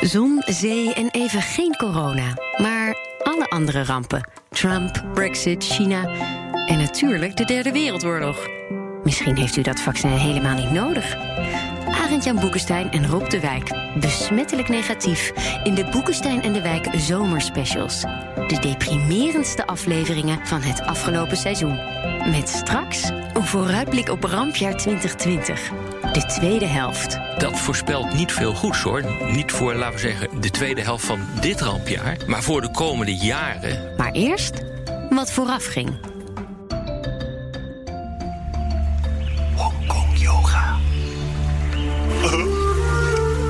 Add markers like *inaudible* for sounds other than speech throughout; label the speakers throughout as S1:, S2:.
S1: Zon, zee en even geen corona. Maar alle andere rampen. Trump, Brexit, China en natuurlijk de Derde Wereldoorlog. Misschien heeft u dat vaccin helemaal niet nodig. Arend-Jan Boekenstein en Rob de Wijk. Besmettelijk negatief in de Boekenstein en de Wijk zomerspecials. De deprimerendste afleveringen van het afgelopen seizoen. Met straks een vooruitblik op rampjaar 2020. De tweede helft.
S2: Dat voorspelt niet veel goeds hoor. Niet voor, laten we zeggen, de tweede helft van dit rampjaar, maar voor de komende jaren.
S1: Maar eerst wat vooraf ging.
S3: Hongkong Yoga.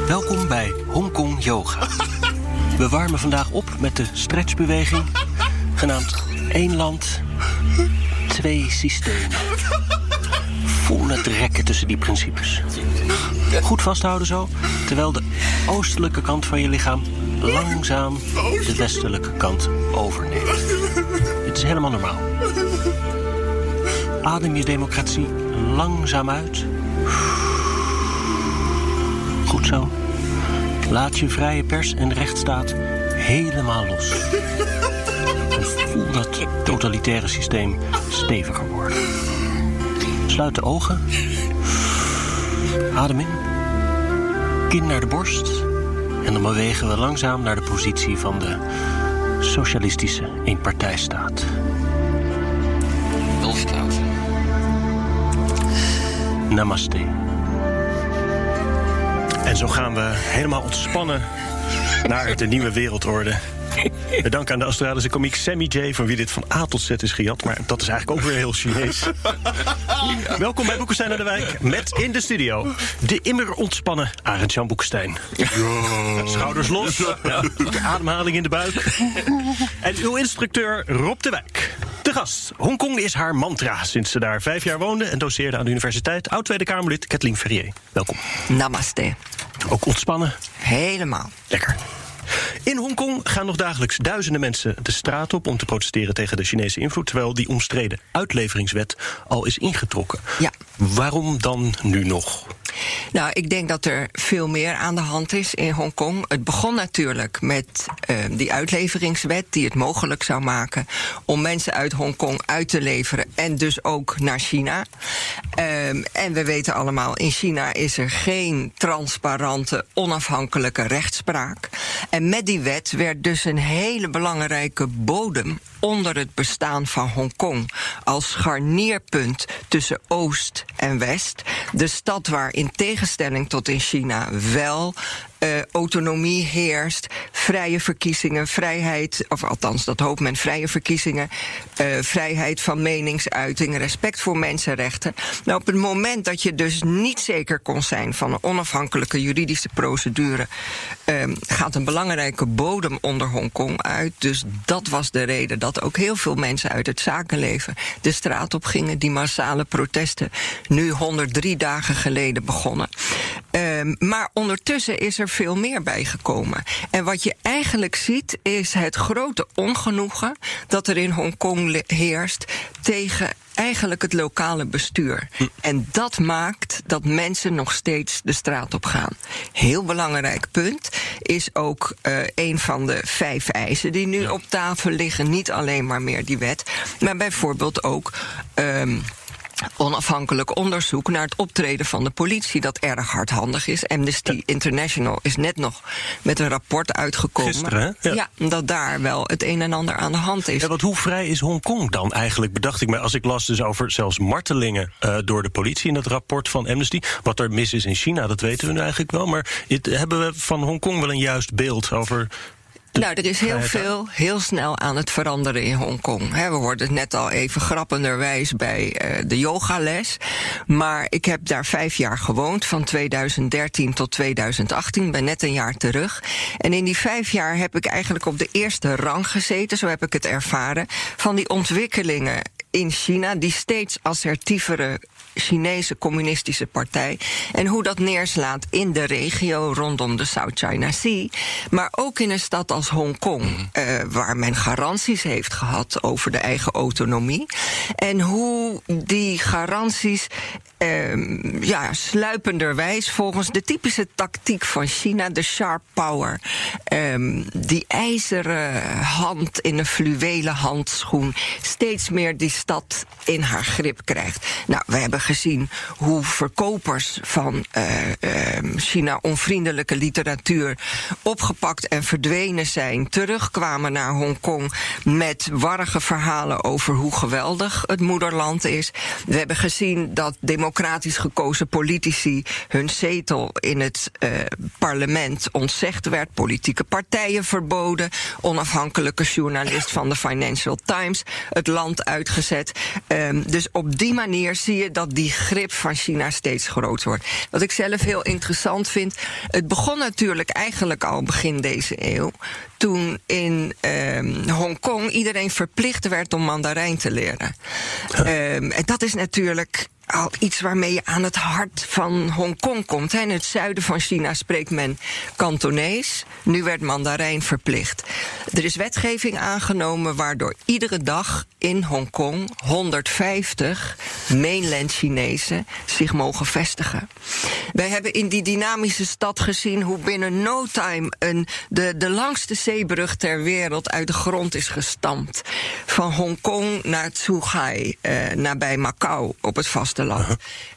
S3: Welkom bij Hongkong Yoga. We warmen vandaag op met de stretchbeweging, genaamd één land, twee systemen. Voel het rekken tussen die principes. Goed vasthouden zo, terwijl de oostelijke kant van je lichaam langzaam de westelijke kant overneemt. Het is helemaal normaal. Adem je democratie langzaam uit. Goed zo. Laat je vrije pers en rechtsstaat helemaal los. Voel dat totalitaire systeem steviger worden. Sluit de ogen. Adem in. Kin naar de borst. En dan bewegen we langzaam naar de positie van de socialistische eenpartijstaat.
S2: Welstaat.
S3: Namaste.
S4: En zo gaan we helemaal ontspannen naar de nieuwe wereldorde. *laughs* Met dank aan de Australische komiek Sammy J, van wie dit van A tot Z is gejat. Maar dat is eigenlijk ook weer heel Chinees. *laughs* Welkom bij Boekenstein aan de Wijk. Met in de studio de immer ontspannen Arend Jan Boekenstein. Schouders los. Ademhaling in de buik. En uw instructeur Rob de Wijk. De gast. Hongkong is haar mantra sinds ze daar vijf jaar woonde en doseerde aan de universiteit. Oud Tweede Kamerlid Kathleen Ferrier. Welkom.
S5: Namaste.
S4: Ook ontspannen.
S5: Helemaal.
S4: Lekker. In Hongkong gaan nog dagelijks duizenden mensen de straat op om te protesteren tegen de Chinese invloed, terwijl die omstreden uitleveringswet al is ingetrokken.
S5: Ja.
S4: Waarom dan nu nog?
S5: Nou, ik denk dat er veel meer aan de hand is in Hongkong. Het begon natuurlijk met uh, die uitleveringswet die het mogelijk zou maken om mensen uit Hongkong uit te leveren en dus ook naar China. Um, en we weten allemaal, in China is er geen transparante, onafhankelijke rechtspraak. En met die wet werd dus een hele belangrijke bodem onder het bestaan van Hongkong als scharnierpunt tussen Oost en West. De stad waar in tegenstelling tot in China wel uh, autonomie heerst, vrije verkiezingen, vrijheid, of althans dat hoopt men, vrije verkiezingen, uh, vrijheid van meningsuiting, respect voor mensenrechten. Nou, op het moment dat je dus niet zeker kon zijn van een onafhankelijke juridische procedure, uh, gaat een belangrijke bodem onder Hongkong uit. Dus dat was de reden dat ook heel veel mensen uit het zakenleven de straat op gingen. Die massale protesten, nu 103 dagen geleden begonnen. maar ondertussen is er veel meer bijgekomen. En wat je eigenlijk ziet is het grote ongenoegen dat er in Hongkong heerst tegen eigenlijk het lokale bestuur. En dat maakt dat mensen nog steeds de straat op gaan. Heel belangrijk punt is ook uh, een van de vijf eisen die nu ja. op tafel liggen. Niet alleen maar meer die wet, maar bijvoorbeeld ook. Um, onafhankelijk onderzoek naar het optreden van de politie, dat erg hardhandig is. Amnesty International is net nog met een rapport uitgekomen.
S4: Gisteren, hè?
S5: Ja. ja. dat daar wel het een en ander aan de hand is.
S4: Ja, want hoe vrij is Hongkong dan eigenlijk? Bedacht ik me, als ik las dus over zelfs martelingen uh, door de politie in dat rapport van Amnesty. Wat er mis is in China, dat weten we nu eigenlijk wel. Maar het, hebben we van Hongkong wel een juist beeld over
S5: Nou, er is heel veel, heel snel aan het veranderen in Hongkong. We hoorden het net al even grappenderwijs bij uh, de yogales. Maar ik heb daar vijf jaar gewoond, van 2013 tot 2018. Ben net een jaar terug. En in die vijf jaar heb ik eigenlijk op de eerste rang gezeten, zo heb ik het ervaren, van die ontwikkelingen in China, die steeds assertievere Chinese communistische partij. En hoe dat neerslaat in de regio rondom de South China Sea. Maar ook in een stad als Hongkong, mm waar men garanties heeft gehad over de eigen autonomie. En hoe die garanties uh, ja, sluipenderwijs volgens de typische tactiek van China, de sharp power. Um, die ijzeren hand in een fluwelen handschoen steeds meer die stad in haar grip krijgt. Nou, we hebben gezien hoe verkopers van uh, China onvriendelijke literatuur opgepakt en verdwenen zijn, terugkwamen naar Hongkong met warrige verhalen over hoe geweldig het moederland is. We hebben gezien dat democratisch gekozen politici hun zetel in het uh, parlement ontzegd werd, politieke partijen verboden, onafhankelijke journalist van de Financial Times het land uitgezet. Um, dus op die manier zie je dat die grip van China steeds groter wordt. Wat ik zelf heel interessant vind, het begon natuurlijk eigenlijk al begin deze eeuw toen in um, Hongkong iedereen verplicht werd om Mandarijn te leren. Um, en dat is natuurlijk al iets waarmee je aan het hart van Hongkong komt. In het zuiden van China spreekt men Kantonees. Nu werd Mandarijn verplicht. Er is wetgeving aangenomen waardoor iedere dag in Hongkong 150 mainland Chinezen zich mogen vestigen. Wij hebben in die dynamische stad gezien hoe binnen no time een, de, de langste zeebrug ter wereld uit de grond is gestampt. Van Hongkong naar Zhuhai, eh, nabij Macau op het vasteland.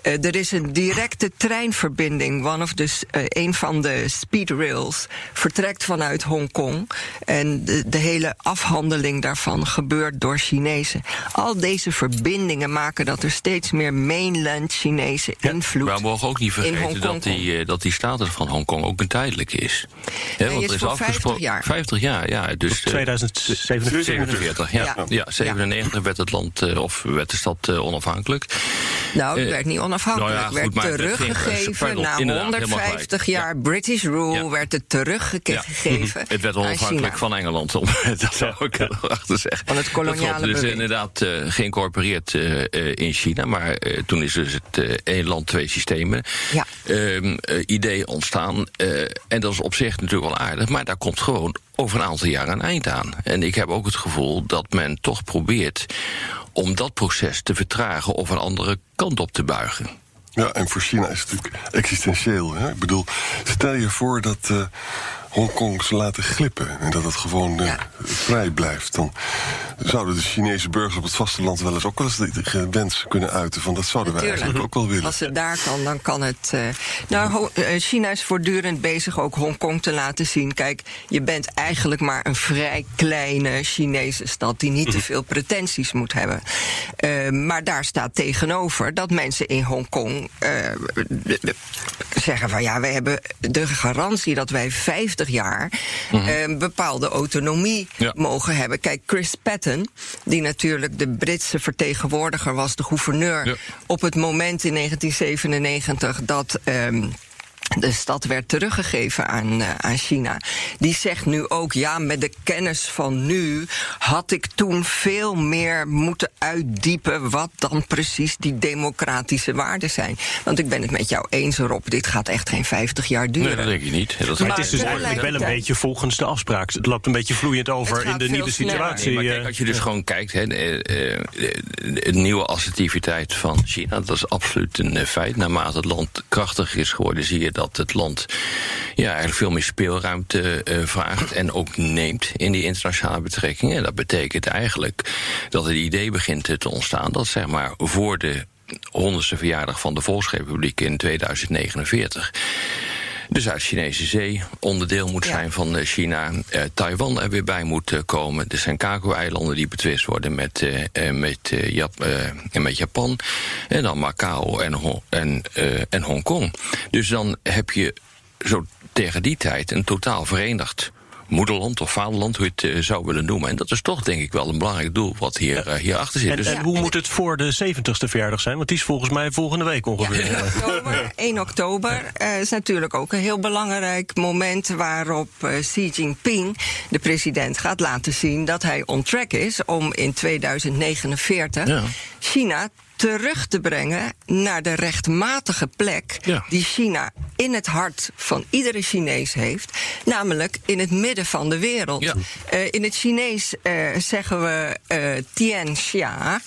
S5: Uh, er is een directe treinverbinding. One of the, uh, een van de speedrails vertrekt vanuit Hongkong. En de, de hele afhandeling daarvan gebeurt door Chinezen. Al deze verbindingen maken dat er steeds meer mainland Chinese invloed.
S2: Maar we mogen ook niet vergeten dat die, uh, dat die status van Hongkong ook een tijdelijke is.
S5: He, want er is afgesproken 50 jaar.
S2: 50 jaar, ja. Dus,
S4: 2047.
S2: ja. Ja, ja 97 ja. werd het land, of werd de stad onafhankelijk.
S5: Nou, het werd niet onafhankelijk. Nou ja, goed, werd teruggegeven na 150 jaar British rule werd het teruggegeven. *laughs*
S2: Het werd onafhankelijk van Engeland, om *laughs* dat zou ik achter zeggen.
S5: Van het koloniale
S2: Het is inderdaad uh, geïncorporeerd uh, in China, maar toen is dus het één land, twee systemen
S5: ja.
S2: Um, idee ontstaan. en dat is op zich natuurlijk wel aardig, maar daar komt gewoon over een aantal jaar een eind aan. En ik heb ook het gevoel dat men toch probeert om dat proces te vertragen of een andere kant op te buigen.
S6: Ja, en voor China is het natuurlijk existentieel. Hè? Ik bedoel, stel je voor dat. Uh, Hongkong ze laten glippen en dat het gewoon uh, ja. vrij blijft, dan zouden de Chinese burgers op het vasteland wel eens ook wel eens de wens kunnen uiten van dat zouden
S5: Natuurlijk.
S6: wij eigenlijk ook wel willen.
S5: Als het daar kan, dan kan het. Uh, nou, China is voortdurend bezig ook Hongkong te laten zien. Kijk, je bent eigenlijk maar een vrij kleine Chinese stad die niet te veel pretenties moet hebben. Uh, maar daar staat tegenover dat mensen in Hongkong zeggen van ja, wij hebben de garantie dat wij 50 jaar mm -hmm. bepaalde autonomie ja. mogen hebben. Kijk, Chris Patten, die natuurlijk de Britse vertegenwoordiger was, de gouverneur, ja. op het moment in 1997 dat. Um, de stad werd teruggegeven aan, uh, aan China. Die zegt nu ook, ja, met de kennis van nu had ik toen veel meer moeten uitdiepen wat dan precies die democratische waarden zijn. Want ik ben het met jou eens, Rob, dit gaat echt geen 50 jaar duren.
S2: Nee, dat denk je niet. Dat
S4: maar het is dus eigenlijk wel een beetje volgens de afspraak. Het loopt een beetje vloeiend over in de nieuwe situatie.
S2: Nee, maar kijk, als je dus gewoon kijkt, hè, de, de, de, nieuwe assertiviteit van China, dat is absoluut een feit. Naarmate het land krachtiger is geworden, zie je dat het land ja, eigenlijk veel meer speelruimte uh, vraagt en ook neemt in die internationale betrekkingen. En dat betekent eigenlijk dat het idee begint te ontstaan dat zeg maar voor de honderdste verjaardag van de Volksrepubliek in 2049 de Zuid-Chinese Zee onderdeel moet zijn van China. Uh, Taiwan er weer bij moet uh, komen. De Senkaku-eilanden die betwist worden met, uh, met, Jap met Japan. En dan Macau en, Ho en, en Hongkong. Dus dan heb je zo tegen die tijd een totaal verenigd moederland of vaderland, hoe je het eh, zou willen noemen. En dat is toch denk ik wel een belangrijk doel wat hier, uh, hier achter zit.
S4: En,
S2: Dus-
S4: en hoe moet het voor de 70ste verjaardag zijn? Want die is volgens mij volgende week ongeveer.
S5: 1 oktober, 1 oktober eh, is natuurlijk ook een heel belangrijk moment waarop eh, Xi Jinping, de president, gaat laten zien dat hij on track is om in 2049
S2: Ja.
S5: China terug te brengen naar de rechtmatige plek
S2: Ja.
S5: die China in het hart van iedere Chinees heeft, namelijk in het midden van de wereld.
S2: Ja.
S5: Eh, in het Chinees eh, zeggen we eh Tianxia.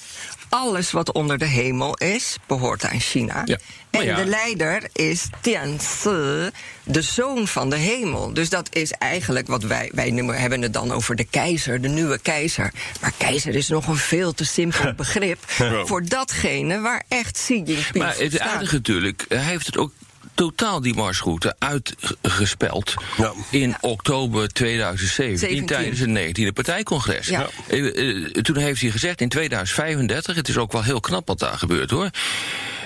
S5: Alles wat onder de hemel is, behoort aan China.
S2: Ja.
S5: En
S2: ja.
S5: de leider is Tianzi, de zoon van de hemel. Dus dat is eigenlijk wat wij, wij noemen, hebben het dan over de keizer, de nieuwe keizer. Maar keizer is nog een veel te simpel *laughs* begrip voor datgene waar echt Xi Jinping
S2: Maar het
S5: staat.
S2: aardige natuurlijk, hij heeft het ook totaal die marsroute uitgespeld
S5: Ja.
S2: in oktober 2017
S5: 17.
S2: tijdens het 19e partijcongres.
S5: Ja.
S2: Eh, toen heeft hij gezegd in 2035, het is ook wel heel knap wat daar gebeurt hoor.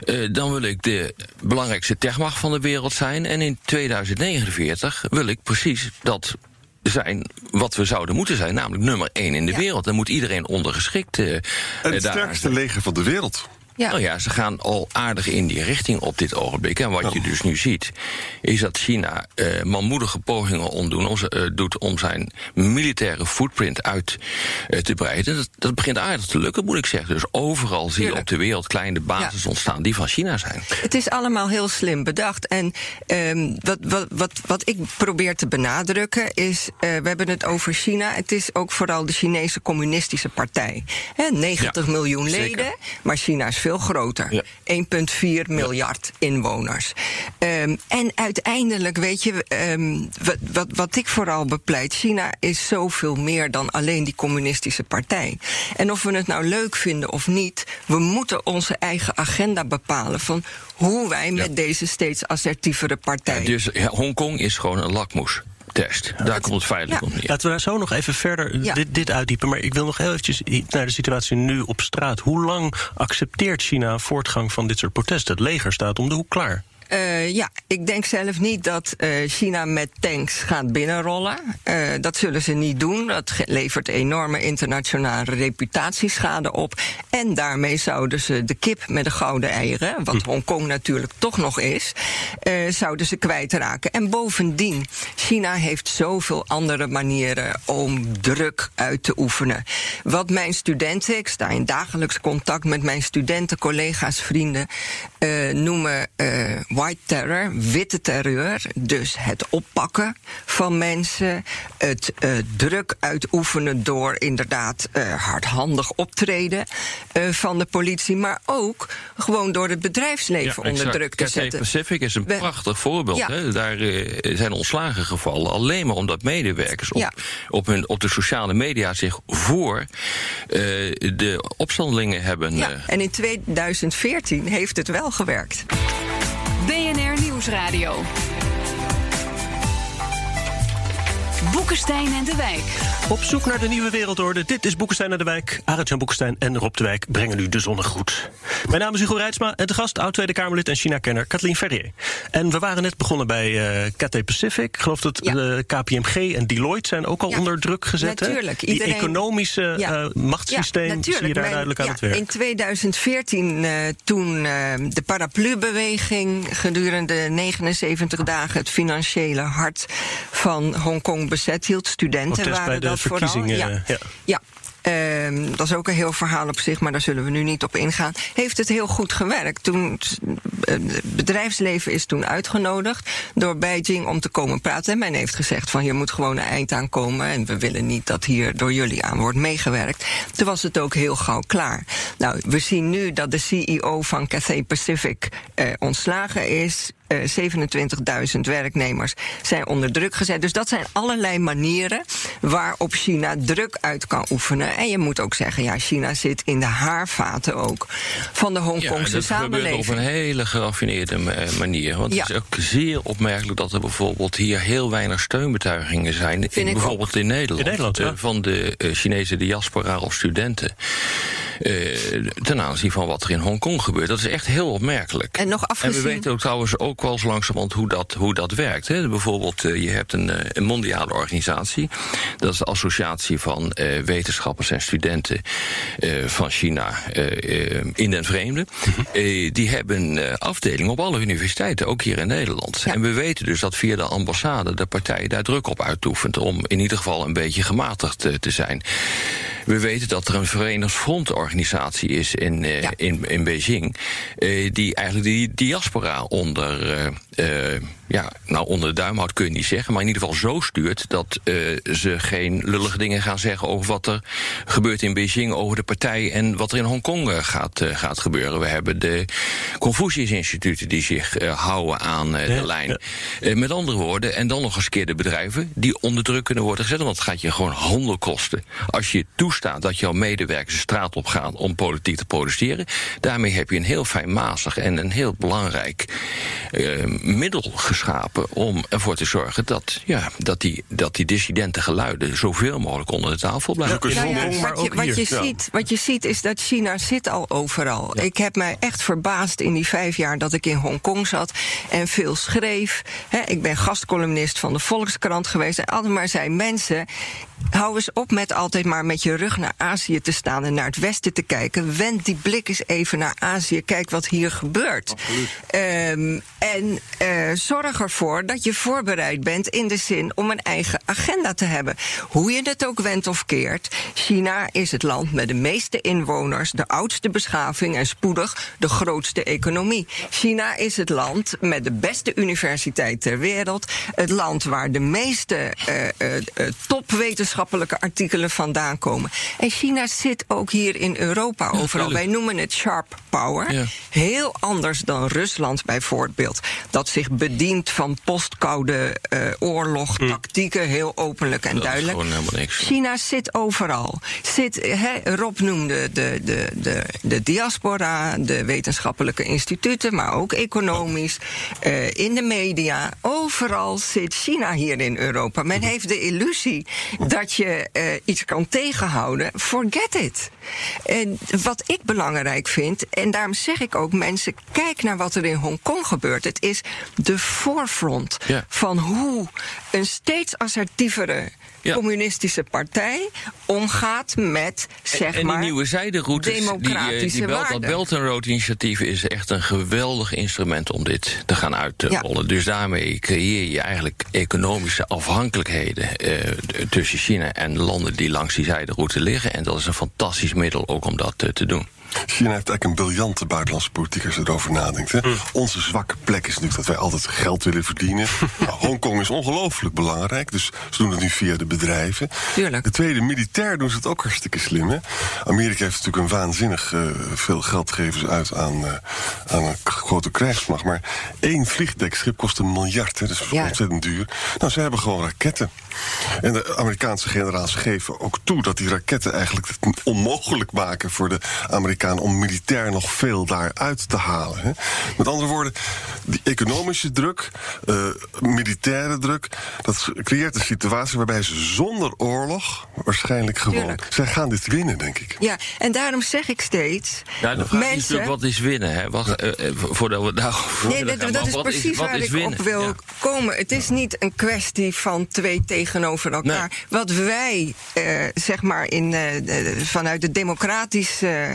S2: eh, dan wil ik de belangrijkste techmacht van de wereld zijn. En in 2049 wil ik precies dat zijn wat we zouden moeten zijn, namelijk nummer één in de wereld. Dan moet iedereen ondergeschikt eh
S6: En het
S2: daar
S6: sterkste leger van de wereld.
S5: Ja.
S2: nou ja, ze gaan al aardig in die richting op dit ogenblik. En wat je dus nu ziet, is dat China eh, manmoedige pogingen ontdoen, om, eh, doet om zijn militaire footprint uit eh, te breiden. Dat, dat begint aardig te lukken, moet ik zeggen. Dus overal zie je op de wereld kleine bases ontstaan die van China zijn.
S5: Het is allemaal heel slim bedacht. En ehm, wat, wat, wat, wat ik probeer te benadrukken is, we hebben het over China. Het is ook vooral de Chinese communistische partij. Hè, 90
S2: Ja,
S5: miljoen
S2: zeker.
S5: leden, maar China is veel groter.
S2: Ja.
S5: 1,4 miljard inwoners. Ehm, en uiteindelijk, weet je, ehm, wat, wat, wat ik vooral bepleit, China is zoveel meer dan alleen die communistische partij. En of we het nou leuk vinden of niet, we moeten onze eigen agenda bepalen van hoe wij met deze steeds assertievere partij.
S2: Dus Hongkong is gewoon een lakmoestest. Daar komt het feitelijk
S5: ja.
S2: op neer.
S4: Laten we daar zo nog even verder
S5: Ja.
S4: dit, dit uitdiepen. Maar ik wil nog heel eventjes naar de situatie nu op straat. Hoe lang accepteert China voortgang van dit soort protesten? Het leger staat om de hoek klaar.
S5: Eh, ja, ik denk zelf niet dat eh, China met tanks gaat binnenrollen. Eh, dat zullen ze niet doen. Dat levert enorme internationale reputatieschade op. En daarmee zouden ze de kip met de gouden eieren, wat Hongkong natuurlijk toch nog is, zouden ze kwijtraken. En bovendien, China heeft zoveel andere manieren om druk uit te oefenen. Wat mijn studenten, ik sta in dagelijks contact met mijn studenten, collega's, vrienden, noemen white terror, witte terreur. Dus het oppakken van mensen, het eh, druk uitoefenen door inderdaad eh, hardhandig optreden eh, van de politie, maar ook gewoon door het bedrijfsleven onder
S2: exact.
S5: druk te
S2: Cathay
S5: zetten.
S2: Pacific is een
S5: We-
S2: prachtig voorbeeld.
S5: Ja.
S2: Hè? Daar zijn ontslagen gevallen. Alleen maar omdat medewerkers op,
S5: Ja.
S2: op, hun, op de sociale media zich voor de opstandelingen hebben.
S5: Ja, en in 2014 heeft het wel gewerkt.
S7: Nieuwsradio. Boekenstein en de Wijk.
S4: Op zoek naar de nieuwe wereldorde. Dit is Boekenstein naar de Wijk. Arend-Jan Boekenstein en Rob de Wijk brengen u de zonnegroet. Mijn naam is Hugo Reitsma en de gast, oud-Tweede Kamerlid en China-kenner Kathleen Ferrier. En we waren net begonnen bij eh Cathay Pacific. Ik geloof dat
S5: Ja.
S4: de KPMG en Deloitte zijn ook al
S5: Ja,
S4: onder druk gezet. hè?
S5: natuurlijk.
S4: Die
S5: Iedereen-
S4: economische
S5: Ja.
S4: eh, machtssysteem
S5: Ja,
S4: zie je daar
S5: Mijn-
S4: duidelijk aan
S5: ja,
S4: het werk.
S5: In 2014, eh, toen eh, de paraplubeweging gedurende 79 dagen het financiële hart van Hongkong bezet hield. Studenten waren
S4: bij de
S5: dat
S4: verkiezingen,
S5: vooral. Ja.
S4: ja.
S5: ja. Ehm, dat is ook een heel verhaal op zich, maar daar zullen we nu niet op ingaan. Heeft het heel goed gewerkt. Toen, eh, het bedrijfsleven is toen uitgenodigd door Beijing om te komen praten. En men heeft gezegd van hier moet gewoon een eind aan komen. En we willen niet dat hier door jullie aan wordt meegewerkt. Toen was het ook heel gauw klaar. Nou, we zien nu dat de CEO van Cathay Pacific eh, ontslagen is. Eh, 27.000 werknemers zijn onder druk gezet. Dus dat zijn allerlei manieren waarop China druk uit kan oefenen. En je moet ook zeggen, ja, China zit in de haarvaten ook van de
S2: Ja,
S5: Hongkongse
S2: dat gebeurt op
S5: samenleving.
S2: een hele geraffineerde eh, manier. Want
S5: Ja.
S2: het is ook zeer opmerkelijk dat er bijvoorbeeld hier heel weinig steunbetuigingen zijn.
S5: Ik
S2: bijvoorbeeld in Nederland.
S4: In Nederland, ja.
S2: eh, Van de eh, Chinese diaspora of studenten. Ten aanzien van wat er in Hongkong gebeurt. Dat is echt heel opmerkelijk.
S5: En nog afgezien...
S2: En we weten ook trouwens ook wel zo langzamerhand hoe dat, hoe dat werkt. Hè. Bijvoorbeeld, je hebt een, een, mondiale organisatie. Dat is de Associatie van Wetenschappers en Studenten van China in den vreemde. Mhm. die hebben afdelingen op alle universiteiten, ook hier in Nederland. En we weten dus dat via de ambassade de partij daar druk op uitoefent om in ieder geval een beetje gematigd eh, te zijn. We weten dat er een Verenigd Frontorganisatie is in, uh, in, in Beijing. Uh, die eigenlijk die diaspora onder, uh, ja, nou, onder de duim houdt, kun je niet zeggen. Maar in ieder geval zo stuurt dat ze geen lullige dingen gaan zeggen over wat er gebeurt in Beijing, over de partij en wat er in Hongkong gaat, gaat gebeuren. We hebben de Confucius-instituten die zich houden aan de lijn. met andere woorden, en dan nog eens keer de bedrijven die onder druk kunnen worden gezet. Want het gaat je gewoon handen kosten. Als je toestaat dat jouw medewerkers de straat op gaan om politiek te protesteren. Daarmee heb je een heel fijnmazig en een heel belangrijk uh, middel geschapen om ervoor te zorgen dat, ja, dat, die, dat die dissidente geluiden zoveel mogelijk onder de tafel blijven.
S5: Ja, ja, wat, je, wat, je ziet, wat je ziet is dat China zit al overal. Ik heb mij echt verbaasd in die vijf jaar dat ik in Hongkong zat en veel schreef. ik ben gastcolumnist van de Volkskrant geweest en altijd maar zijn mensen hou eens op met altijd maar met je rug naar Azië te staan en naar het westen te kijken. Wend die blik eens even naar Azië. Kijk wat hier gebeurt. Um, en uh, zorg ervoor dat je voorbereid bent in de zin om een eigen agenda te hebben. Hoe je het ook wendt of keert. China is het land met de meeste inwoners, de oudste beschaving en spoedig de grootste economie. China is het land met de beste universiteit ter wereld. Het land waar de meeste uh, uh, topwetenschappelijke artikelen vandaan komen. En China zit ook hier in Europa overal. Wij noemen het sharp power. Ja. Heel anders dan Rusland bijvoorbeeld. Dat zich bedient van postkoude uh, oorlog, hm. tactieken, heel openlijk en
S2: dat
S5: duidelijk.
S2: Is gewoon niks.
S5: China zit overal. Zit, he, Rob noemde de, de, de, de diaspora, de wetenschappelijke instituten, maar ook economisch, uh, in de media. Overal zit China hier in Europa. Men hm. heeft de illusie dat je uh, iets kan tegenhouden. Forget it. En wat ik belangrijk vind, en daarom zeg ik ook mensen, kijk naar wat er in Hongkong gebeurt. Het is de voorfront ja. van hoe een steeds assertievere ja. communistische partij omgaat met, zeg
S2: en, en
S5: maar,
S2: die nieuwe zijderoutes,
S5: democratische
S2: die, die Belt, dat Belt and Road initiatief is echt een geweldig instrument om dit te gaan uitrollen. Ja. Dus daarmee creëer je eigenlijk economische afhankelijkheden eh, tussen China en landen die langs die zijderoute liggen. En dat is een fantastisch middel ook om dat uh, te doen.
S6: China heeft eigenlijk een briljante buitenlandse politiek als je erover nadenkt. Hè? Mm. Onze zwakke plek is natuurlijk dat wij altijd geld willen verdienen. *laughs* nou, Hongkong is ongelooflijk belangrijk, dus ze doen het nu via de bedrijven.
S5: Tuurlijk.
S6: De tweede, militair doen ze het ook hartstikke slim. Hè? Amerika heeft natuurlijk een waanzinnig uh, veel geld geven uit aan, uh, aan een grote krijgsmacht. Maar één vliegdekschip kost een miljard, hè? dat is ja. ontzettend duur. Nou, ze hebben gewoon raketten. En de Amerikaanse generaals geven ook toe dat die raketten eigenlijk het onmogelijk maken voor de Amerikanen om militair nog veel daaruit te halen. Hè. Met andere woorden, die economische druk, uh, militaire druk, dat creëert een situatie waarbij ze zonder oorlog waarschijnlijk gewoon. Tuurlijk. Zij gaan dit winnen, denk ik.
S5: Ja, en daarom zeg ik steeds.
S2: Ja, de vraag mensen, is natuurlijk wat is winnen, hè? Wacht, uh, voordat we daar.
S5: Nee, dat, dat, dat is precies is, waar ik winnen? op wil ja. komen. Het is niet een kwestie van twee tegenover elkaar. Nee. Wat wij, uh, zeg maar, in, uh, vanuit de democratische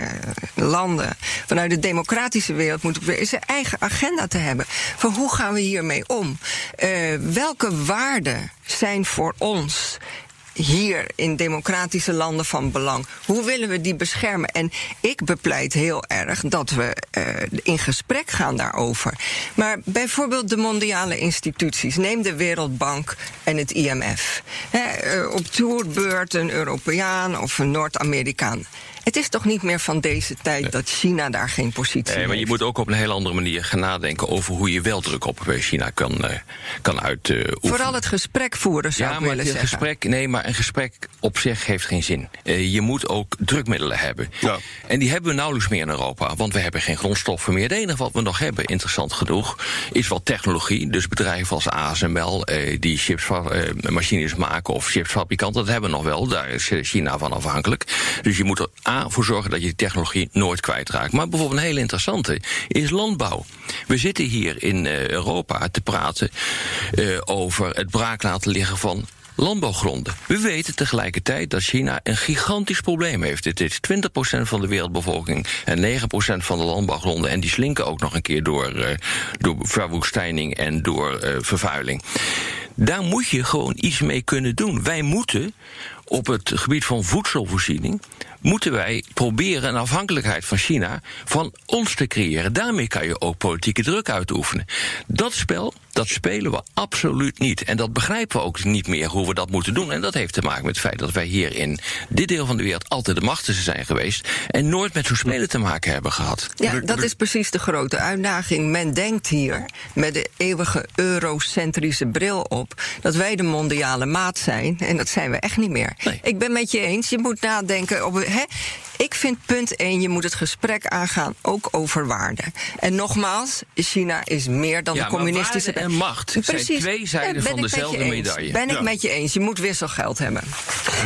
S5: landen, vanuit de democratische wereld moeten is een eigen agenda te hebben. Van hoe gaan we hiermee om? Uh, welke waarden zijn voor ons hier in democratische landen van belang. Hoe willen we die beschermen? En ik bepleit heel erg dat we uh, in gesprek gaan daarover. Maar bijvoorbeeld de mondiale instituties, neem de Wereldbank en het IMF. He, uh, op tourbeurt een Europeaan of een Noord-Amerikaan. Het is toch niet meer van deze tijd nee. dat China daar geen positie heeft.
S2: Nee, maar je moet ook op een heel andere manier gaan nadenken over hoe je wel druk op China kan, uh, kan uitoefenen.
S5: Vooral het gesprek voeren, zou
S2: ja,
S5: ik willen zeggen.
S2: Gesprek, nee, maar een gesprek op zich heeft geen zin. Uh, je moet ook drukmiddelen hebben.
S6: Ja.
S2: En die hebben we nauwelijks meer in Europa, want we hebben geen grondstoffen meer. Het enige wat we nog hebben, interessant genoeg, is wat technologie. Dus bedrijven als ASML, uh, die chipsmachines maken of chipsfabrikanten, dat hebben we nog wel. Daar is China van afhankelijk. Dus je moet er Voor zorgen dat je die technologie nooit kwijtraakt. Maar bijvoorbeeld een hele interessante is landbouw. We zitten hier in uh, Europa te praten uh, over het braak laten liggen van landbouwgronden. We weten tegelijkertijd dat China een gigantisch probleem heeft. Het is 20% van de wereldbevolking en 9% van de landbouwgronden. En die slinken ook nog een keer door, uh, door verwoestijning en door vervuiling. Daar moet je gewoon iets mee kunnen doen. Wij moeten op het gebied van voedselvoorziening moeten wij proberen een afhankelijkheid van China van ons te creëren. Daarmee kan je ook politieke druk uitoefenen. Dat spel, dat spelen we absoluut niet. En dat begrijpen we ook niet meer hoe we dat moeten doen. En dat heeft te maken met het feit dat wij hier in dit deel van de wereld altijd de machtigste zijn geweest. En nooit met zo'n spelen te maken hebben gehad.
S5: Ja, dat is precies de grote uitdaging. Men denkt hier met de eeuwige eurocentrische bril op dat wij de mondiale maat zijn. En dat zijn we echt niet meer.
S2: Nee.
S5: Ik ben met je eens. Je moet nadenken op. Hè, ik vind punt 1, je moet het gesprek aangaan ook over waarde. En nogmaals, China is meer dan
S2: Ja,
S5: de communistische...
S2: en macht zijn
S5: Precies.
S2: twee zijden
S5: Ja,
S2: van dezelfde medaille.
S5: Ben ik met je eens. Je moet wisselgeld hebben.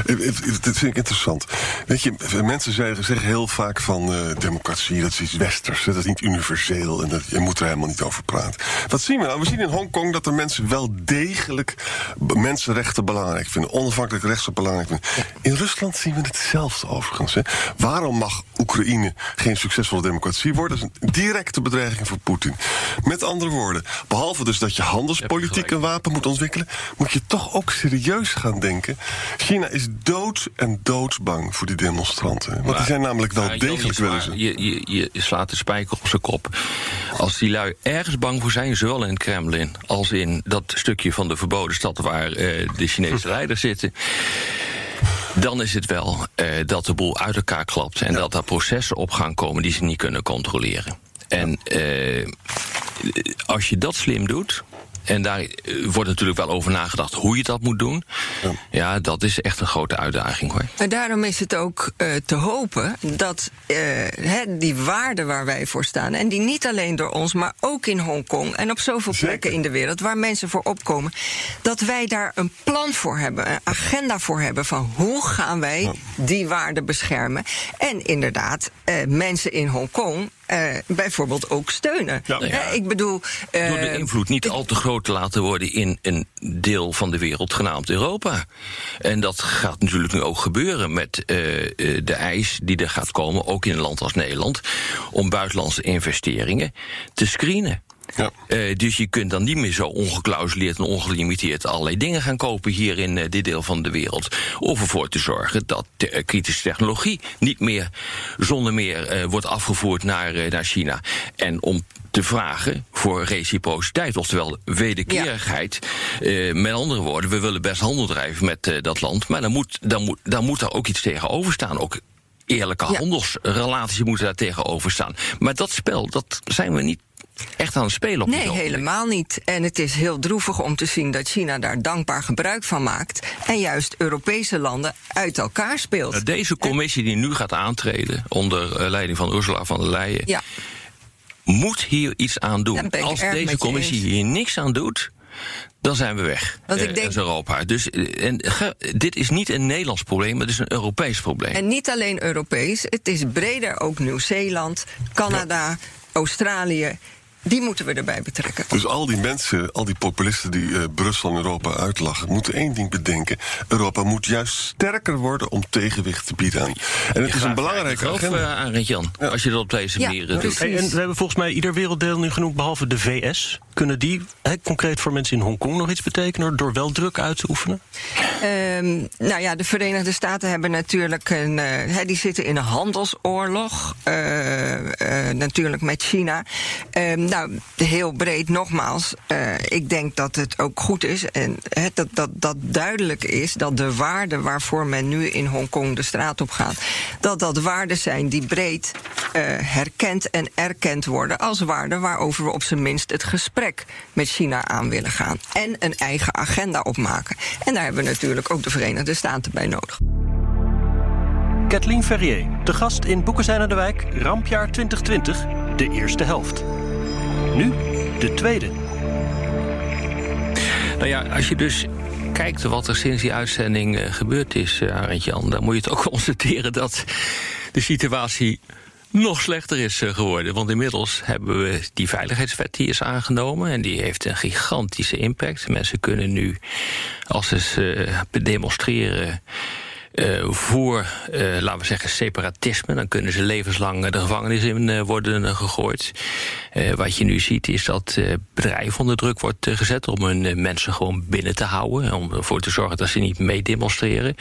S6: Eh, eh, Dat vind ik interessant. Weet je, mensen zeggen, zeggen heel vaak van eh, democratie, dat is iets westers, dat is niet universeel en dat, je moet er helemaal niet over praten. Wat zien we nou? We zien in Hongkong dat de mensen wel degelijk mensenrechten belangrijk vinden, onafhankelijk rechten belangrijk vinden. In Rusland zien we hetzelfde overigens. Hè. Waarom mag Oekraïne geen succesvolle democratie worden? Dat is een directe bedreiging voor Poetin. Met andere woorden, behalve dus dat je handelspolitiek een wapen moet ontwikkelen, moet je toch ook serieus gaan denken. China is dood en doodsbang voor die demonstranten. Want die zijn namelijk wel degelijk willen
S2: je, je, je slaat de spijker op zijn kop. Als die lui ergens bang voor zijn, zowel in het Kremlin als in dat stukje van de verboden stad waar eh, de Chinese *laughs* leiders zitten. Dan is het wel eh, dat de boel uit elkaar klapt en dat er processen op gaan komen die ze niet kunnen controleren. En eh, als je dat slim doet. En daar eh, wordt natuurlijk wel over nagedacht hoe je dat moet doen. Ja, dat is echt een grote uitdaging hoor.
S5: En daarom is het ook eh, te hopen dat eh, hè, die waarden waar wij voor staan, en die niet alleen door ons, maar ook in Hongkong en op zoveel
S6: Zeker.
S5: plekken in de wereld waar mensen voor opkomen, dat wij daar een plan voor hebben, een agenda voor hebben van hoe gaan wij die waarden beschermen. En inderdaad, eh, mensen in Hongkong. Eh, bijvoorbeeld ook steunen.
S6: Ja.
S5: Hè, ik bedoel.
S2: Door de
S5: eh,
S2: invloed niet al te groot te laten worden in een deel van de wereld genaamd Europa. En dat gaat natuurlijk nu ook gebeuren met eh, eh, de eis die er gaat komen, ook in een land als Nederland, om buitenlandse investeringen te screenen.
S6: Ja.
S2: Eh, dus je kunt dan niet meer zo ongeklausuleerd en ongelimiteerd allerlei dingen gaan kopen hier in eh, dit deel van de wereld. Of ervoor te zorgen dat de, eh, kritische technologie niet meer zonder meer wordt afgevoerd naar, naar China. En om te vragen voor reciprociteit, oftewel wederkerigheid. Met andere woorden, we willen best handel drijven met dat land, maar dan moet, dan, moet, dan moet daar ook iets tegenover staan. Ook eerlijke
S5: Ja.
S2: handelsrelaties moeten daar tegenover staan. Maar dat spel, dat zijn we niet echt aan het spelen op
S5: Nee,
S2: ogenblik.
S5: helemaal niet. En het is heel droevig om te zien dat China daar dankbaar gebruik van maakt. En juist Europese landen uit elkaar speelt.
S2: Nou, Deze commissie die nu gaat aantreden onder eh, leiding van Ursula von der Leyen,
S5: Ja,
S2: moet hier iets aan doen. Als deze commissie hier niks aan doet, dan zijn we weg.
S5: Want ik
S2: eh,
S5: denk-
S2: als Europa. Dus eh, en, ge- dit is niet een Nederlands probleem, het is een Europees probleem.
S5: en niet alleen Europees, het is breder ook Nieuw-Zeeland, Canada, Australië. Die moeten we erbij betrekken.
S6: Dus al die mensen, al die populisten die eh, Brussel en Europa uitlachen, moeten één ding bedenken. Europa moet juist sterker worden om tegenwicht te bieden aan. En het is een belangrijke agenda.
S2: eh, aan Jan, als je dat op deze
S5: Ja,
S2: manier eh, doet.
S4: Hey, en we hebben volgens mij ieder werelddeel nu genoemd, behalve de VS. Kunnen die hè, concreet voor mensen in Hongkong nog iets betekenen door wel druk uit te oefenen?
S5: Ehm, nou ja, de Verenigde Staten hebben natuurlijk een. eh, hè, die zitten in een handelsoorlog. eh, eh, natuurlijk met China. Ehm, Nou, heel breed nogmaals. Uh, ik denk dat het ook goed is en dat, dat, dat duidelijk is dat de waarden waarvoor men nu in Hongkong de straat op gaat, dat dat waarden zijn die breed uh, herkend en erkend worden als waarden waarover we op zijn minst het gesprek met China aan willen gaan. En een eigen agenda opmaken. En daar hebben we natuurlijk ook de Verenigde Staten bij nodig.
S4: Kathleen Ferrier, de gast in aan de Wijk, Rampjaar 2020, de eerste helft. Nu de tweede.
S2: Nou ja, als je dus kijkt wat er sinds die uitzending uh, gebeurd is, uh, Arend Jan, dan moet je toch *laughs* constateren dat de situatie nog slechter is uh, geworden. Want inmiddels hebben we die veiligheidswet die is aangenomen. En die heeft een gigantische impact. Mensen kunnen nu, als ze demonstreren uh, voor, uh, laten we zeggen, separatisme. Dan kunnen ze levenslang de gevangenis in uh, worden gegooid. wat je nu ziet is dat bedrijven onder druk wordt gezet... om hun mensen gewoon binnen te houden. Om ervoor te zorgen dat ze niet meedemonstreren.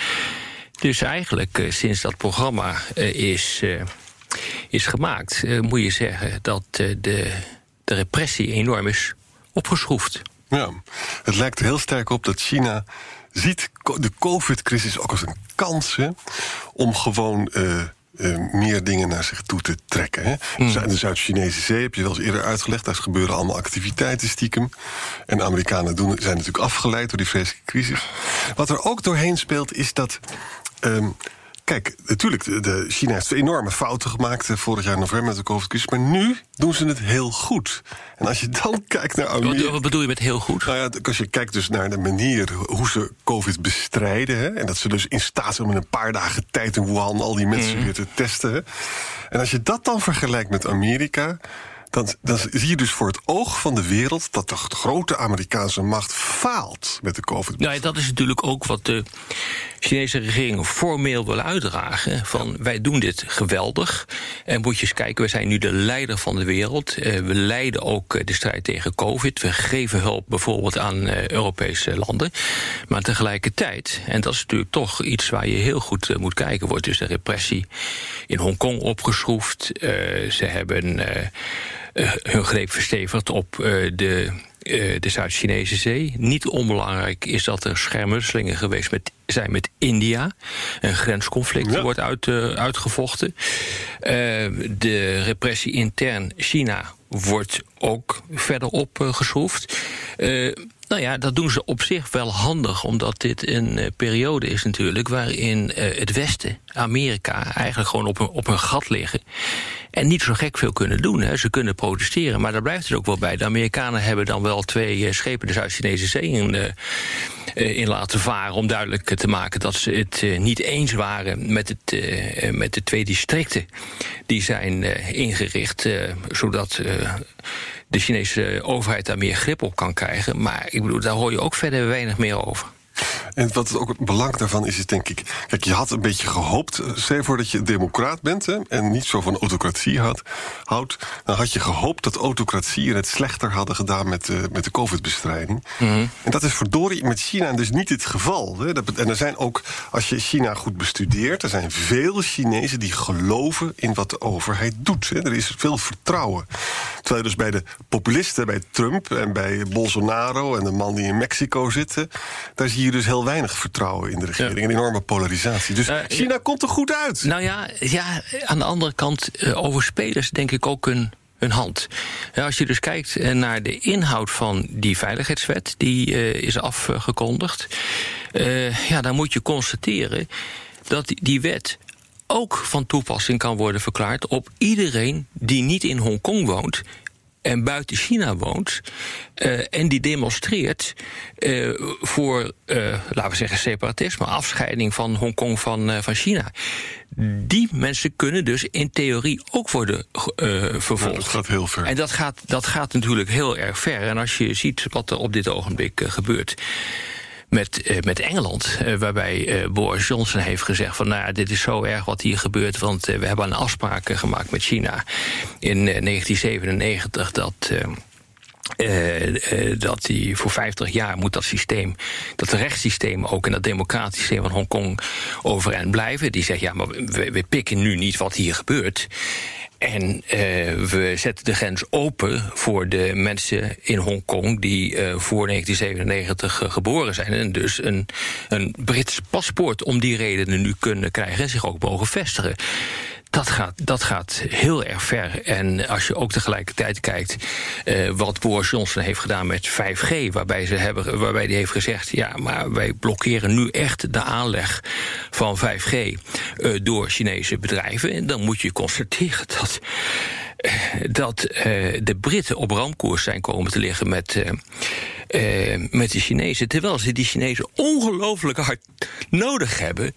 S2: Dus eigenlijk, sinds dat programma is, is gemaakt... moet je zeggen dat de, de repressie enorm is opgeschroefd.
S6: Ja, het lijkt heel sterk op dat China ziet de COVID-crisis ook als een kans hè, om gewoon. Uh, uh, meer dingen naar zich toe te trekken. Hè. Mm. De Zuid-Chinese Zee heb je wel eens eerder uitgelegd. Daar gebeuren allemaal activiteiten stiekem. En de Amerikanen doen, zijn natuurlijk afgeleid door die vreselijke crisis. Wat er ook doorheen speelt, is dat. Um, Kijk, natuurlijk, de China heeft enorme fouten gemaakt eh, vorig jaar november met de COVID-crisis. Maar nu doen ze het heel goed. En als je dan *laughs* kijkt naar Amerika.
S2: Wat bedoel je met heel goed?
S6: Nou ja, als je kijkt dus naar de manier hoe ze COVID bestrijden. Hè, en dat ze dus in staat zijn om in een paar dagen tijd in Wuhan al die mensen mm. weer te testen. Hè, en als je dat dan vergelijkt met Amerika dan, dan zie je dus voor het oog van de wereld dat de grote Amerikaanse macht faalt met de COVID.
S2: Nou, dat is natuurlijk ook wat de Chinese regering formeel wil uitdragen. Van wij doen dit geweldig. En moet je eens kijken, we zijn nu de leider van de wereld. Eh, we leiden ook eh, de strijd tegen COVID. We geven hulp bijvoorbeeld aan eh, Europese landen. Maar tegelijkertijd, en dat is natuurlijk toch iets waar je heel goed moet kijken, wordt dus de repressie in Hongkong opgeschroefd. ze hebben uh, hun greep verstevigd op uh, de, uh, de Zuid-Chinese Zee. Niet onbelangrijk is dat er schermutselingen geweest met, zijn met India. Een grensconflict ja. wordt uit, uitgevochten. de repressie intern China wordt ook verder opgeschroefd. Nou ja, dat doen ze op zich wel handig, omdat dit een uh, periode is natuurlijk waarin uh, het Westen, Amerika, eigenlijk gewoon op een, op een gat liggen. En niet zo gek veel kunnen doen. Hè. Ze kunnen protesteren, maar daar blijft het ook wel bij. De Amerikanen hebben dan wel twee uh, schepen de Zuid-Chinese Zee in, in, laten varen. om duidelijk te maken dat ze het niet eens waren met, het, met de twee districten die zijn ingericht. zodat de Chinese overheid daar meer grip op kan krijgen. Maar ik bedoel, daar hoor je ook verder weinig meer over.
S6: En wat ook het belang daarvan is, is denk ik... Kijk, je had een beetje gehoopt, eh, stel je voor dat je democraat bent... Hè, en niet zo van autocratie had, houdt... dan had je gehoopt dat autocratieën het slechter hadden gedaan... met, uh, met de covid-bestrijding. Mm -hmm. En dat is verdorie met China dus niet het geval. Hè. En er zijn ook, als je China goed bestudeert... er zijn veel Chinezen die geloven in wat de overheid doet. Hè. Er is veel vertrouwen. Terwijl dus bij de populisten, bij Trump en bij Bolsonaro... en de man die in Mexico zit... daar zie je dus heel weinig vertrouwen in de regering. Ja. Een enorme polarisatie. Dus uh, China komt er goed uit.
S2: Nou ja, ja aan de andere kant, uh, over spelers denk ik ook een hun hand. Ja, als je dus kijkt eh, naar de inhoud van die veiligheidswet, die uh, is afgekondigd, uh, ja, dan moet je constateren dat die wet ook van toepassing kan worden verklaard op iedereen die niet in Hongkong woont en buiten China woont uh, en die demonstreert uh, voor, uh, laten we zeggen, separatisme, afscheiding van Hongkong van, van China. Die mensen kunnen dus in theorie ook worden vervolgd. Nou,
S6: dat gaat heel ver.
S2: En dat gaat, dat gaat natuurlijk heel erg ver. En als je ziet wat er op dit ogenblik gebeurt met, uh, met Engeland. Uh, waarbij uh, Boris Johnson heeft gezegd van nou dit is zo erg wat hier gebeurt. Want we hebben een afspraak gemaakt met China in 1997 dat Uh, uh, dat die voor 50 jaar moet dat systeem, dat rechtssysteem ook en dat democratische systeem van Hongkong overeind blijven. Die zegt ja, maar we, pikken nu niet wat hier gebeurt. En uh, we zetten de grens open voor de mensen in Hongkong die voor 1997 uh, geboren zijn. En dus een, een Brits paspoort om die redenen nu kunnen krijgen en zich ook mogen vestigen. Dat gaat, dat gaat heel erg ver. En als je ook tegelijkertijd kijkt uh, wat Boris Johnson heeft gedaan met 5G, waarbij, ze hebben, waarbij hij heeft gezegd: ja, maar wij blokkeren nu echt de aanleg van 5G uh, door Chinese bedrijven. En dan moet je constateren dat dat uh, de Britten op ramkoers zijn komen te liggen met, met de Chinezen. Terwijl ze die Chinezen ongelooflijk hard nodig hebben.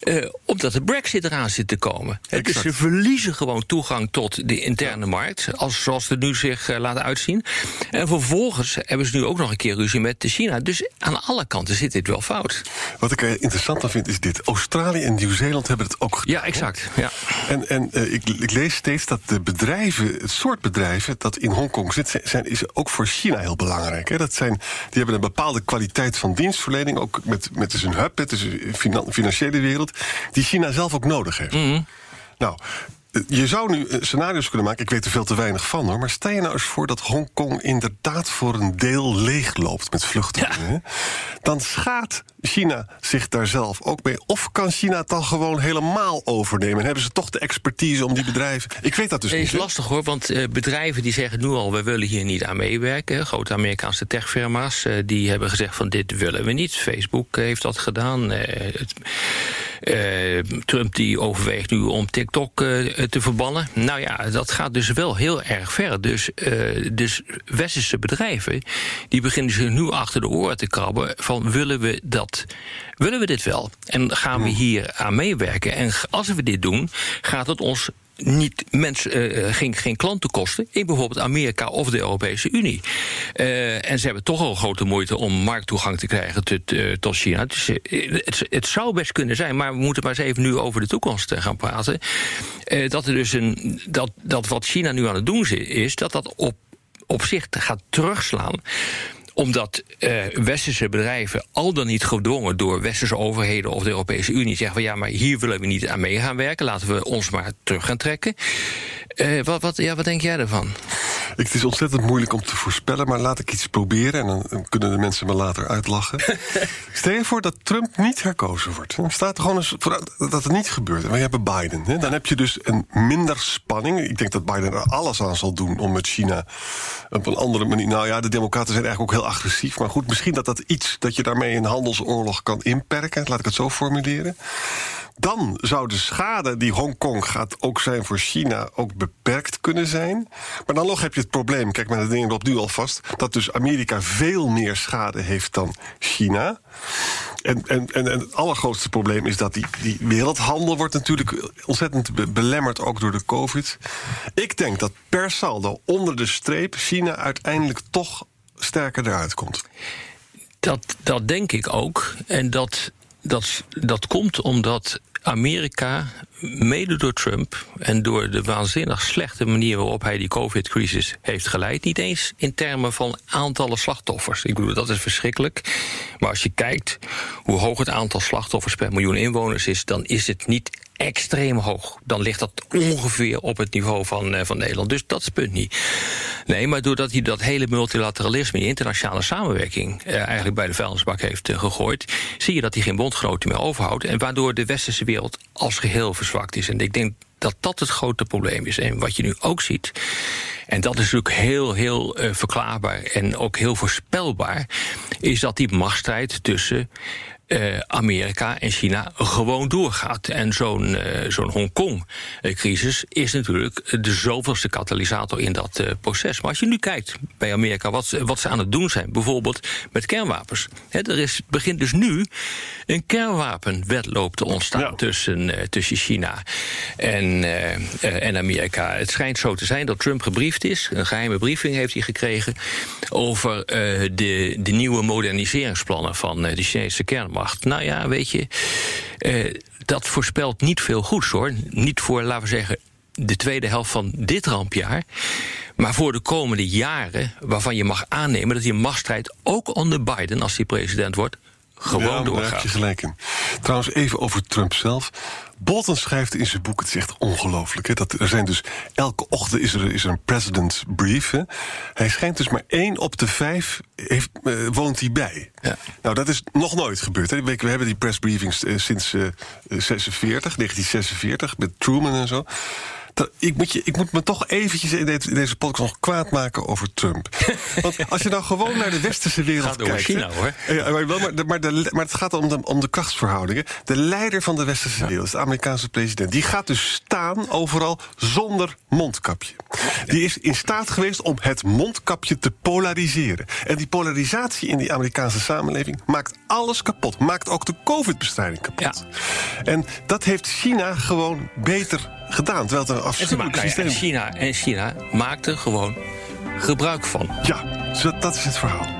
S2: Uh, omdat de brexit eraan zit te komen. He, dus ze verliezen gewoon toegang tot de interne markt, als, zoals het nu zich uh, laat uitzien. En vervolgens hebben ze nu ook nog een keer ruzie met China. Dus aan alle kanten zit dit wel fout.
S6: Wat ik er interessant aan vind is dit. Australië en Nieuw-Zeeland hebben het ook gedaan.
S2: Ja, exact. Ja.
S6: En, en uh, ik, ik, lees steeds dat de bedrijven, het soort bedrijven dat in Hongkong zit, zijn, is ook voor China heel belangrijk. Hè? Dat zijn, die hebben een bepaalde kwaliteit van dienstverlening, ook met, met dus een hub, het is een financiële wereld die China zelf ook nodig heeft.
S2: Mm -hmm.
S6: Nou, je zou nu scenario's kunnen maken, ik weet er veel te weinig van hoor, maar stel je nou eens voor dat Hongkong inderdaad voor een deel leegloopt met vluchtelingen. Ja. Dan schaadt China zich daar zelf ook mee. Of kan China het dan gewoon helemaal overnemen? En hebben ze toch de expertise om die bedrijven. Ik weet dat dus niet.
S2: Het is lastig hoor, want uh, bedrijven die zeggen nu al: we willen hier niet aan meewerken. Grote Amerikaanse techfirma's uh, die hebben gezegd: van dit willen we niet. Facebook heeft dat gedaan. Het, Trump die overweegt nu om TikTok te verbannen. Nou ja, dat gaat dus wel heel erg ver. Dus, dus westerse bedrijven die beginnen zich nu achter de oren te krabben: van willen we dat willen we dit wel? En gaan we hier aan meewerken? En als we dit doen, gaat het ons niet mensen, uh, geen, geen klanten kosten in bijvoorbeeld Amerika of de Europese Unie. Uh, en ze hebben toch al grote moeite om markttoegang te krijgen tot, China. Dus, het, het, zou best kunnen zijn, maar we moeten maar eens even nu over de toekomst gaan praten. dat er dus een dat, dat wat China nu aan het doen is, dat dat op, op zich gaat terugslaan omdat uh, westerse bedrijven, al dan niet gedwongen door westerse overheden of de Europese Unie, zeggen van ja, maar hier willen we niet aan mee gaan werken, laten we ons maar terug gaan trekken. Uh, wat, wat, ja, wat denk jij ervan?
S6: Het is ontzettend moeilijk om te voorspellen, maar laat ik iets proberen en dan, dan kunnen de mensen me later uitlachen. *laughs* Stel je voor dat Trump niet herkozen wordt. Dan staat er gewoon eens voor dat het niet gebeurt. Maar je hebt Biden. Hè? Dan heb je dus een minder spanning. Ik denk dat Biden er alles aan zal doen om met China op een andere manier. Nou ja, de Democraten zijn eigenlijk ook heel agressief. Maar goed, misschien dat dat iets dat je daarmee een handelsoorlog kan inperken. Laat ik het zo formuleren. Dan zou de schade die Hongkong gaat ook zijn voor China ook beperkt kunnen zijn. Maar dan nog heb je het probleem, kijk maar de dingen op nu alvast, dat dus Amerika veel meer schade heeft dan China. En, en, en, en het allergrootste probleem is dat die, die wereldhandel wordt natuurlijk ontzettend be belemmerd, ook door de COVID. Ik denk dat per saldo onder de streep China uiteindelijk toch sterker eruit komt.
S2: Dat, dat denk ik ook. En dat, dat, dat komt omdat Amerika, mede door Trump en door de waanzinnig slechte manier waarop hij die COVID-crisis heeft geleid, niet eens in termen van aantallen slachtoffers. Ik bedoel, dat is verschrikkelijk. Maar als je kijkt hoe hoog het aantal slachtoffers per miljoen inwoners is, dan is het niet extreem hoog. Dan ligt dat ongeveer op het niveau van, uh, van Nederland. Dus dat is punt niet. Nee, maar doordat hij dat hele multilateralisme, die internationale samenwerking, uh, eigenlijk bij de vuilnisbak heeft uh, gegooid, zie je dat hij geen bondgenoten meer overhoudt. En waardoor de westerse wereld als geheel verzwakt is. En ik denk dat dat het grote probleem is. En wat je nu ook ziet, en dat is natuurlijk heel, heel verklaarbaar en ook heel voorspelbaar, is dat die machtsstrijd tussen uh, Amerika en China gewoon doorgaat. En zo'n uh, zo'n Hongkong-crisis is natuurlijk de zoveelste katalysator in dat uh, proces. Maar als je nu kijkt bij Amerika wat, wat ze aan het doen zijn, bijvoorbeeld met kernwapens. He, er is, begint dus nu een kernwapenwetloop te ontstaan ja. tussen, tussen China en, en Amerika. Het schijnt zo te zijn dat Trump gebriefd is, een geheime briefing heeft hij gekregen, over de, de nieuwe moderniseringsplannen van de Chinese Nou ja, weet je, uh, dat voorspelt niet veel goeds hoor. Niet voor, laten we zeggen, de tweede helft van dit rampjaar. Maar voor de komende jaren, waarvan je mag aannemen dat die machtsstrijd ook onder Biden, als hij president wordt, gewoon
S6: ja,
S2: doorgaat.
S6: Daar heb je gelijk in. Trouwens, even over Trump zelf. Bolton schrijft in zijn boek, het is echt ongelooflijk. Hè, dat er zijn dus elke ochtend is er, is er een president's brief. Hè. Hij schijnt dus maar één op de vijf heeft, eh, woont hij bij.
S2: Ja.
S6: Nou, dat is nog nooit gebeurd. Hè. We, we hebben die pressbriefings eh, sinds eh, 46, 1946, met Truman en zo. Ik moet, je, ik moet me toch eventjes in deze, in deze podcast nog kwaad maken over Trump. Want als je nou gewoon naar de westerse wereld
S2: Gaat
S6: kijkt...
S2: China,
S6: hè.
S2: hoor.
S6: Ja, maar, wel, maar, maar, de, maar het gaat om de, om de krachtsverhoudingen. De leider van de westerse wereld, de Amerikaanse president... die gaat dus staan overal zonder mondkapje. Die is in staat geweest om het mondkapje te polariseren. En die polarisatie in die Amerikaanse samenleving... maakt alles kapot. Maakt ook de covid-bestrijding kapot. En dat heeft China gewoon beter gedaan. Terwijl het
S2: ze
S6: afschuwelijk
S2: maken-
S6: systeem
S2: en
S6: is.
S2: China, en China maakt er gewoon gebruik van.
S6: Ja, zo- dat is het verhaal.